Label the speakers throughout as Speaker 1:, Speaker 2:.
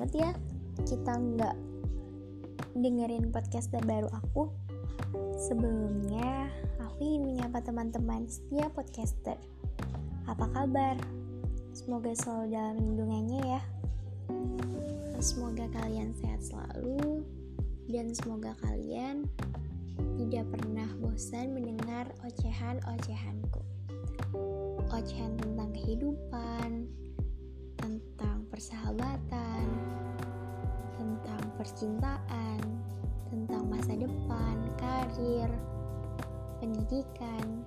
Speaker 1: banget ya kita nggak dengerin podcast terbaru aku. Sebelumnya, aku ingin menyapa teman-teman setiap podcaster. Apa kabar? Semoga selalu dalam lindungannya ya. Semoga kalian sehat selalu dan semoga kalian tidak pernah bosan mendengar ocehan-ocehanku. Ocehan tentang kehidupan, tentang persahabatan, percintaan, tentang masa depan, karir, pendidikan,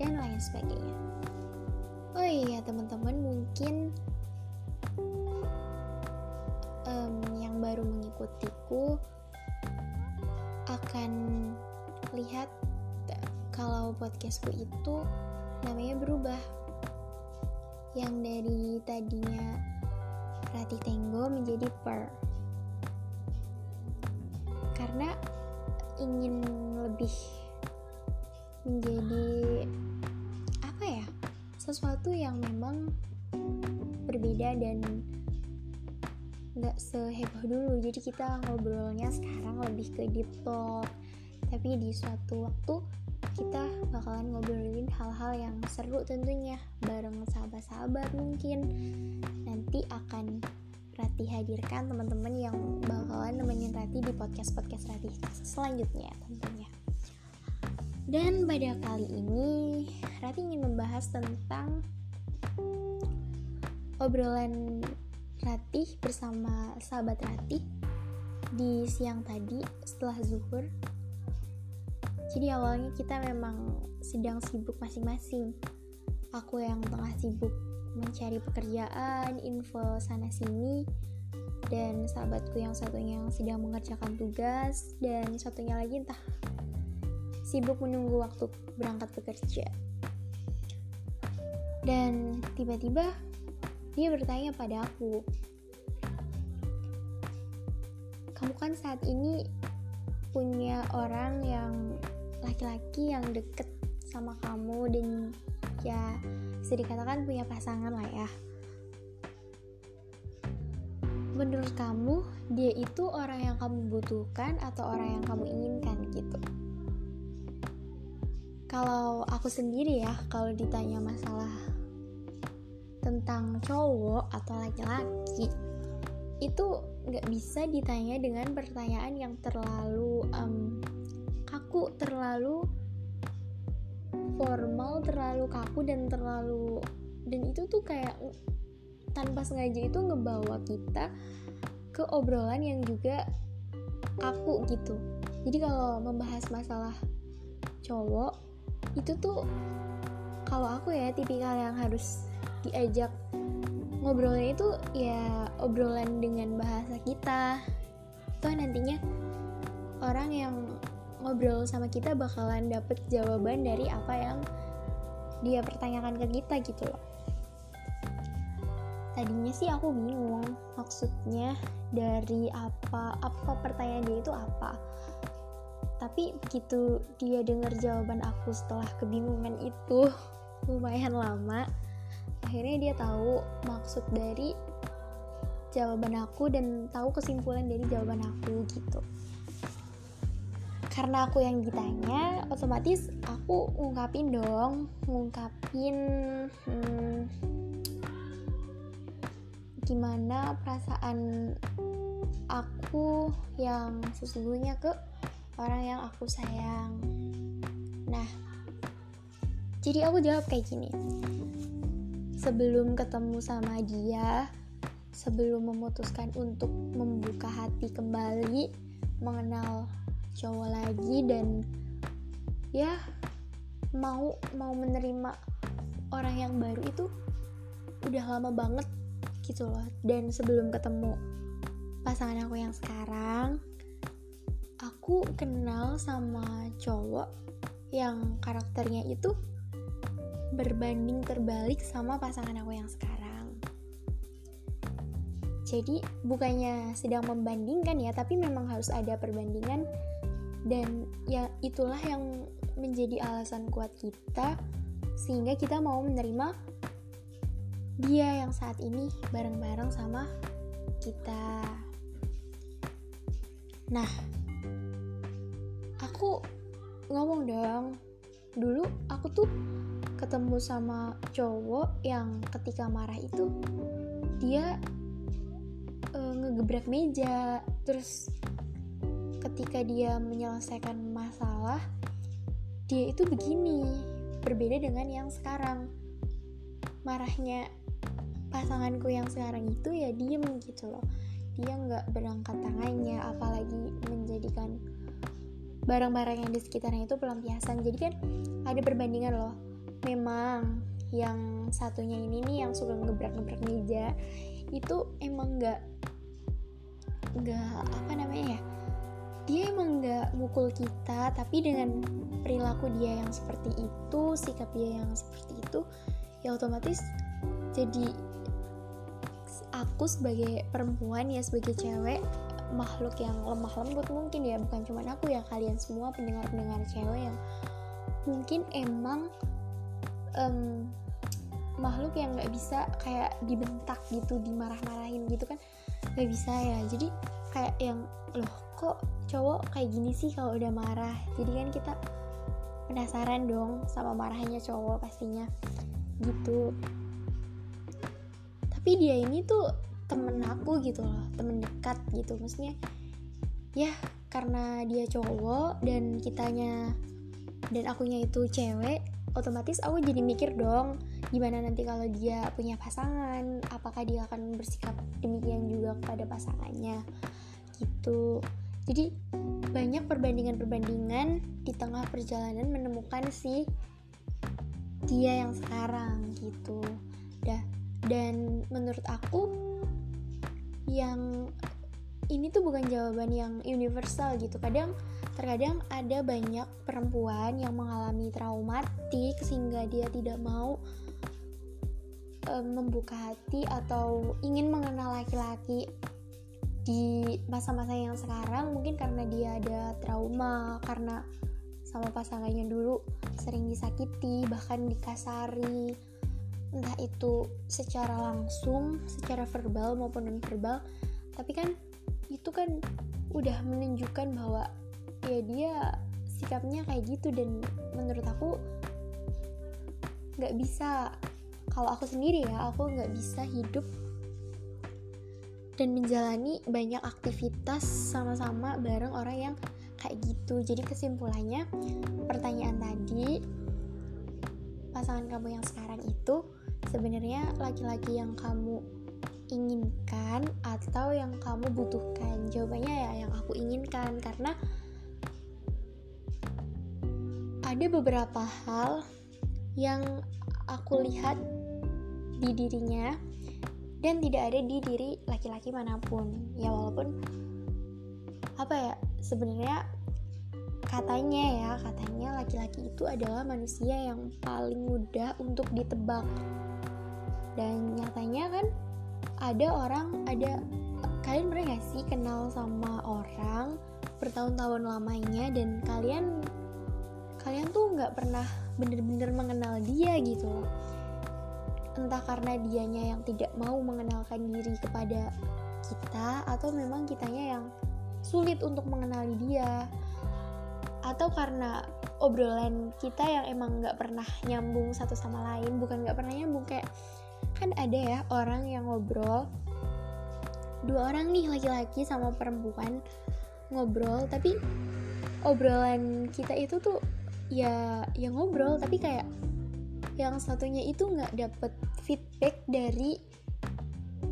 Speaker 1: dan lain sebagainya. Oh iya teman-teman mungkin um, yang baru mengikutiku akan lihat kalau podcastku itu namanya berubah yang dari tadinya Rati Tenggo menjadi Per karena ingin lebih menjadi apa ya sesuatu yang memang berbeda dan nggak seheboh dulu. Jadi kita ngobrolnya sekarang lebih ke deep talk tapi di suatu waktu kita bakalan ngobrolin hal-hal yang seru tentunya bareng sahabat-sahabat mungkin. Nanti akan Rati hadirkan teman-teman yang bakalan nemenin Rati di podcast-podcast Rati selanjutnya tentunya. Dan pada kali ini Rati ingin membahas tentang obrolan Rati bersama sahabat Rati di siang tadi setelah zuhur. Jadi awalnya kita memang sedang sibuk masing-masing. Aku yang tengah sibuk mencari pekerjaan, info sana sini, dan sahabatku yang satunya yang sedang mengerjakan tugas, dan satunya lagi entah sibuk menunggu waktu berangkat bekerja. Dan tiba-tiba dia bertanya pada aku, "Kamu kan saat ini punya orang yang laki-laki yang deket sama kamu dan ya bisa dikatakan punya pasangan lah ya. Menurut kamu dia itu orang yang kamu butuhkan atau orang yang kamu inginkan gitu? Kalau aku sendiri ya kalau ditanya masalah tentang cowok atau laki-laki itu nggak bisa ditanya dengan pertanyaan yang terlalu um, kaku terlalu formal terlalu kaku dan terlalu dan itu tuh kayak tanpa sengaja itu ngebawa kita ke obrolan yang juga kaku gitu. Jadi kalau membahas masalah cowok itu tuh kalau aku ya tipikal yang harus diajak ngobrolnya itu ya obrolan dengan bahasa kita. Toh nantinya orang yang ngobrol sama kita bakalan dapet jawaban dari apa yang dia pertanyakan ke kita gitu loh. Tadinya sih aku bingung maksudnya dari apa apa pertanyaan dia itu apa? Tapi begitu dia dengar jawaban aku setelah kebingungan itu lumayan lama akhirnya dia tahu maksud dari jawaban aku dan tahu kesimpulan dari jawaban aku gitu karena aku yang ditanya otomatis aku ngungkapin dong ngungkapin hmm, gimana perasaan aku yang sesungguhnya ke orang yang aku sayang. Nah jadi aku jawab kayak gini. Sebelum ketemu sama dia sebelum memutuskan untuk membuka hati kembali mengenal cowok lagi dan ya mau mau menerima orang yang baru itu udah lama banget gitu loh. Dan sebelum ketemu pasangan aku yang sekarang aku kenal sama cowok yang karakternya itu berbanding terbalik sama pasangan aku yang sekarang. Jadi bukannya sedang membandingkan ya tapi memang harus ada perbandingan dan ya itulah yang menjadi alasan kuat kita sehingga kita mau menerima dia yang saat ini bareng-bareng sama kita. Nah aku ngomong dong. Dulu aku tuh ketemu sama cowok yang ketika marah itu dia uh, ngegebrak meja terus ketika dia menyelesaikan masalah dia itu begini berbeda dengan yang sekarang. Marahnya pasanganku yang sekarang itu ya diem gitu loh. Dia nggak berangkat tangannya apalagi menjadikan barang-barang yang di sekitarnya itu pelampiasan. Jadi kan ada perbandingan loh. Memang yang satunya ini nih yang suka ngebrak-ngebrak meja itu emang nggak nggak apa namanya ya dia emang nggak mukul kita tapi dengan perilaku dia yang seperti itu sikap dia yang seperti itu ya otomatis jadi aku sebagai perempuan ya sebagai cewek makhluk yang lemah lembut mungkin ya. Bukan cuma aku ya kalian semua pendengar-pendengar cewek yang mungkin emang um, makhluk yang nggak bisa kayak dibentak gitu dimarah-marahin gitu kan nggak bisa ya. Jadi kayak yang loh kok cowok kayak gini sih kalau udah marah? Jadi kan kita penasaran dong sama marahnya cowok pastinya. Gitu. Tapi dia ini tuh temen aku gitu loh temen dekat gitu. Maksudnya ya karena dia cowok dan kitanya dan akunya itu cewek otomatis aku jadi mikir dong gimana nanti kalau dia punya pasangan? Apakah dia akan bersikap demikian juga kepada pasangannya? Gitu. Jadi banyak perbandingan-perbandingan di tengah perjalanan menemukan si dia yang sekarang gitu. Dah dan menurut aku yang ini tuh bukan jawaban yang universal gitu. Kadang terkadang ada banyak perempuan yang mengalami traumatik sehingga dia tidak mau membuka hati atau ingin mengenal laki-laki di masa-masa yang sekarang mungkin karena dia ada trauma karena sama pasangannya dulu sering disakiti bahkan dikasari. Entah itu secara langsung secara verbal maupun non verbal tapi kan itu kan udah menunjukkan bahwa ya dia sikapnya kayak gitu. Dan menurut aku nggak bisa kalau aku sendiri ya aku nggak bisa hidup dan menjalani banyak aktivitas sama-sama bareng orang yang kayak gitu. Jadi kesimpulannya pertanyaan tadi pasangan kamu yang sekarang itu sebenarnya laki-laki yang kamu inginkan atau yang kamu butuhkan? Jawabannya ya yang aku inginkan. Karena ada beberapa hal yang aku lihat di dirinya dan tidak ada di diri laki-laki mana pun. Ya walaupun apa ya sebenarnya katanya ya katanya laki-laki itu adalah manusia yang paling mudah untuk ditebak. Dan nyatanya kan ada orang ada kalian pernah gak sih kenal sama orang bertahun-tahun lamanya dan kalian kalian tuh nggak pernah bener-bener mengenal dia gitu loh entah karena dianya yang tidak mau mengenalkan diri kepada kita atau memang kitanya yang sulit untuk mengenali dia atau karena obrolan kita yang emang nggak pernah nyambung satu sama lain bukan nggak pernah nyambung kayak kan ada ya orang yang ngobrol dua orang nih laki-laki sama perempuan ngobrol tapi obrolan kita itu tuh ya yang ngobrol tapi kayak yang satunya itu nggak dapet feedback dari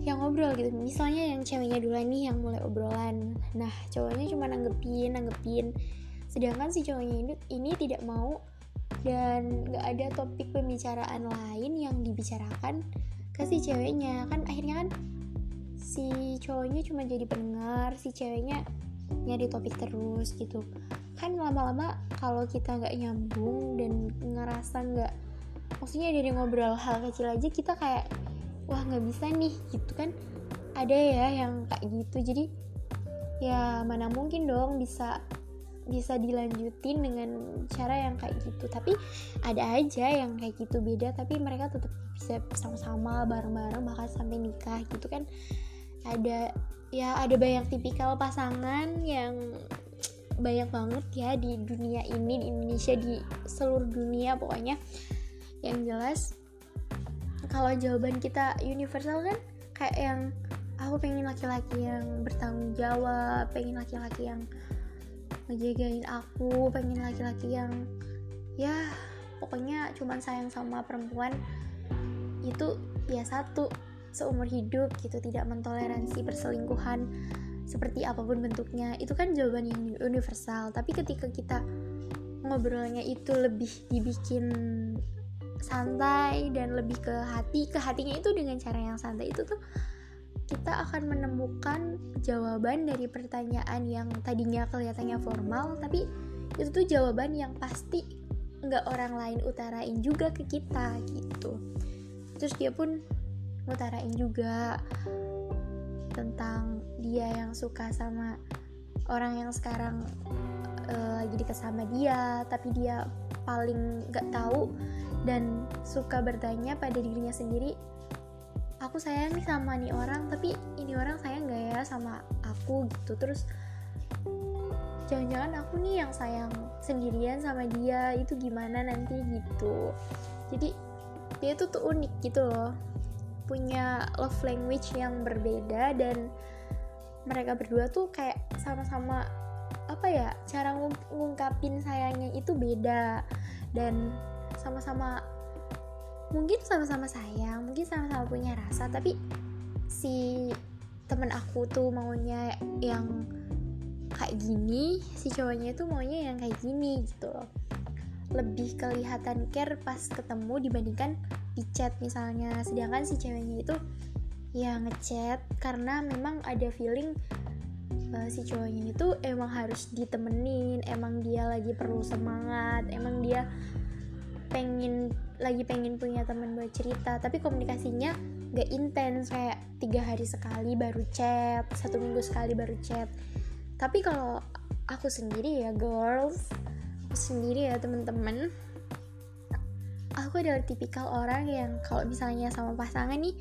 Speaker 1: yang ngobrol gitu. Misalnya yang ceweknya duluan nih yang mulai obrolan. Nah cowoknya cuma nanggepin nanggepin. Sedangkan si cowoknya ini, ini tidak mau dan nggak ada topik pembicaraan lain yang dibicarakan ke si ceweknya. Kan akhirnya kan si cowoknya cuma jadi pendengar si ceweknya nyari topik terus gitu. Kan lama-lama kalau kita nggak nyambung dan ngerasa nggak maksudnya dari ngobrol hal kecil aja kita kayak wah nggak bisa nih gitu kan. Ada ya yang kayak gitu. Jadi ya mana mungkin dong bisa bisa dilanjutin dengan cara yang kayak gitu. Tapi ada aja yang kayak gitu beda tapi mereka tetap bisa sama-sama bareng-bareng bahkan sampai nikah gitu kan. Ada ya ada banyak tipikal pasangan yang banyak banget ya di dunia ini di Indonesia di seluruh dunia pokoknya yang jelas kalau jawaban kita universal kan kayak yang aku pengen laki-laki yang bertanggung jawab pengen laki-laki yang ngejagain aku pengen laki-laki yang ya pokoknya cuman sayang sama perempuan itu ya satu seumur hidup gitu tidak mentoleransi perselingkuhan seperti apa pun bentuknya. Itu kan jawaban yang universal. Tapi ketika kita ngobrolnya itu lebih dibikin santai dan lebih ke hati. Ke hatinya itu dengan cara yang santai itu tuh kita akan menemukan jawaban dari pertanyaan yang tadinya kelihatannya formal tapi itu tuh jawaban yang pasti nggak orang lain utarain juga ke kita gitu. Terus dia pun utarain juga tentang dia yang suka sama orang yang sekarang uh, lagi dekat sama dia tapi dia paling nggak tahu dan suka bertanya pada dirinya sendiri aku sayang nih sama nih orang tapi ini orang sayang gak ya sama aku? Gitu. Terus jangan-jangan aku nih yang sayang sendirian sama dia itu gimana nanti? Gitu. Jadi dia tuh tuh unik gitu loh. Punya love language yang berbeda dan mereka berdua tuh kayak sama-sama apa ya cara ngungkapin sayangnya itu beda. Dan sama-sama mungkin sama-sama sayang mungkin sama-sama punya rasa tapi si temen aku tuh maunya yang kayak gini si cowoknya itu maunya yang kayak gini gitu loh. Lebih kelihatan care pas ketemu dibandingkan di chat misalnya. Sedangkan si ceweknya itu ya ngechat karena memang ada feeling uh, si cowoknya itu emang harus ditemenin emang dia lagi perlu semangat emang dia pengen lagi pengen punya teman buat cerita. Tapi komunikasinya gak intens kayak tiga hari sekali baru chat satu minggu sekali baru chat. Tapi kalau aku sendiri ya girls aku sendiri ya temen-temen aku adalah tipikal orang yang kalau misalnya sama pasangan nih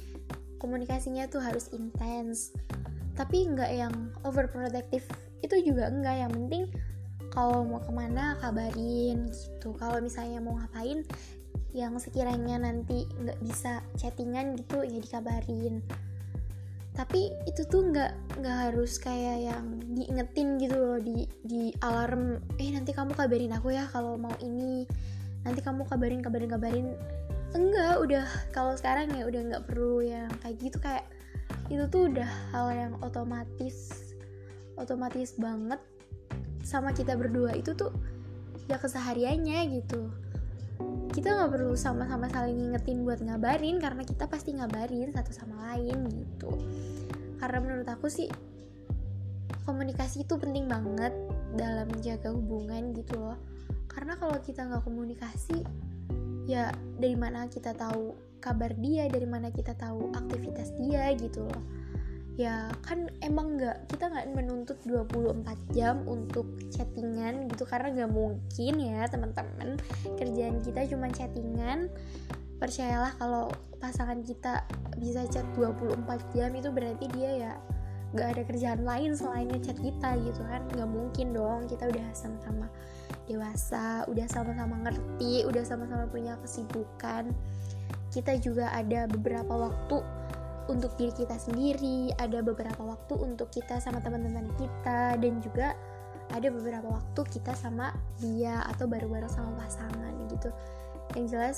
Speaker 1: komunikasinya tuh harus intens tapi nggak yang overprotective itu juga enggak yang penting kalau mau ke mana kabarin gitu. Kalau misalnya mau ngapain yang sekiranya nanti nggak bisa chattingan gitu ya dikabarin. Tapi itu tuh nggak nggak harus kayak yang diingetin gitu loh di di alarm eh nanti kamu kabarin aku ya kalau mau ini. Nanti kamu kabarin kabarin kabarin. Enggak udah kalau sekarang ya udah nggak perlu yang kayak gitu kayak itu tuh udah hal yang otomatis otomatis banget sama kita berdua. Itu tuh ya kesehariannya gitu. Kita nggak perlu sama-sama saling ngingetin buat ngabarin karena kita pasti ngabarin satu sama lain gitu. Karena menurut aku sih komunikasi itu penting banget dalam menjaga hubungan gitu loh. Karena kalau kita nggak komunikasi ya dari mana kita tahu kabar dia dari mana kita tahu aktivitas dia gitu loh. Ya kan emang nggak kita nggak menuntut 24 jam untuk chattingan gitu karena nggak mungkin ya teman-teman. Kerjaan kita cuma chattingan. Percayalah kalau pasangan kita bisa chat 24 jam itu berarti dia ya nggak ada kerjaan lain selain ngechat kita gitu kan. Nggak mungkin dong kita udah sama-sama dewasa udah sama-sama ngerti udah sama-sama punya kesibukan kita juga ada beberapa waktu untuk diri kita sendiri, ada beberapa waktu untuk kita sama teman-teman kita dan juga ada beberapa waktu kita sama dia atau baru-baru sama pasangan gitu. Yang jelas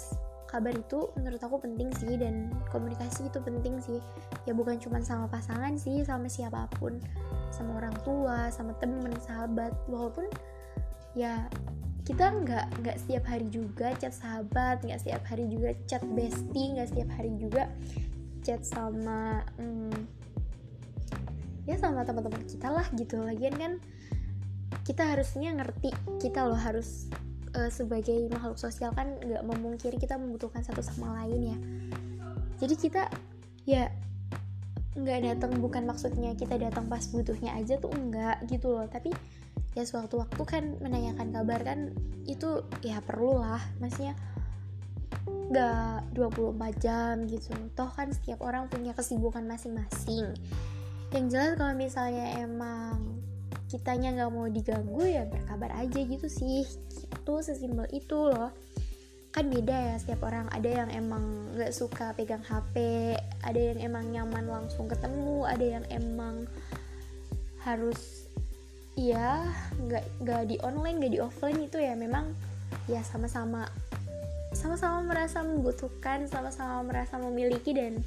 Speaker 1: kabar itu menurut aku penting sih dan komunikasi itu penting sih. Ya bukan cuma sama pasangan sih, sama siapa pun, sama orang tua, sama temen, sahabat, walaupun ya kita nggak nggak setiap hari juga chat sahabat nggak setiap hari juga chat bestie nggak setiap hari juga chat sama hmm, ya sama teman-teman kita lah gitu. Lagian kan kita harusnya ngerti kita loh harus uh, sebagai makhluk sosial kan nggak memungkiri kita membutuhkan satu sama lain ya. Jadi kita ya nggak datang bukan maksudnya kita datang pas butuhnya aja tuh enggak gitu loh. Tapi ya sewaktu-waktu kan menanyakan kabar kan itu ya perlu lah maksudnya gak 24 jam gitu. Toh kan setiap orang punya kesibukan masing-masing. Yang jelas kalau misalnya emang kitanya nggak mau diganggu ya berkabar aja gitu sih. Itu sesimpel itu loh. Kan beda ya setiap orang ada yang emang nggak suka pegang HP ada yang emang nyaman langsung ketemu ada yang emang harus ya nggak nggak di online nggak di offline itu ya. Memang ya sama-sama sama-sama merasa membutuhkan sama-sama merasa memiliki dan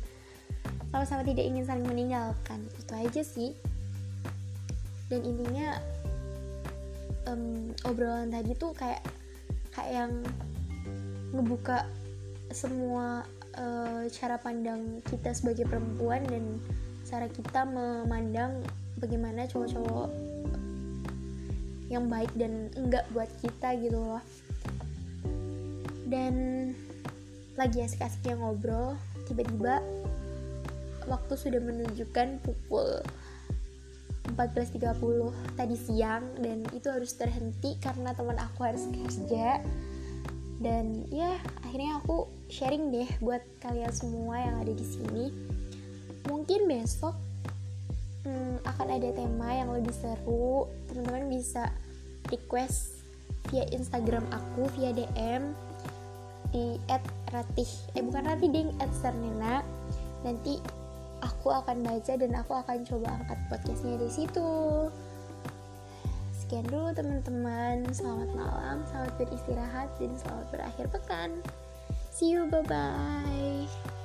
Speaker 1: sama-sama tidak ingin saling meninggalkan. Itu aja sih. Dan intinya um, obrolan tadi tuh kayak kayak yang ngebuka semua uh, cara pandang kita sebagai perempuan dan cara kita memandang bagaimana cowok-cowok yang baik dan enggak buat kita gitu loh. Dan lagi asik-asiknya ngobrol tiba-tiba waktu sudah menunjukkan pukul 14.30 tadi siang dan itu harus terhenti karena teman aku harus kerja. Dan ya akhirnya aku sharing deh buat kalian semua yang ada di sini. Mungkin besok hmm, akan ada tema yang lebih seru. Teman-teman bisa request via Instagram aku via DM di @ratih eh bukan ratih ding @sernena nanti aku akan baca dan aku akan coba angkat podcastnya di situ. Sekian dulu teman-teman. Selamat malam selamat beristirahat dan selamat berakhir pekan. See you bye bye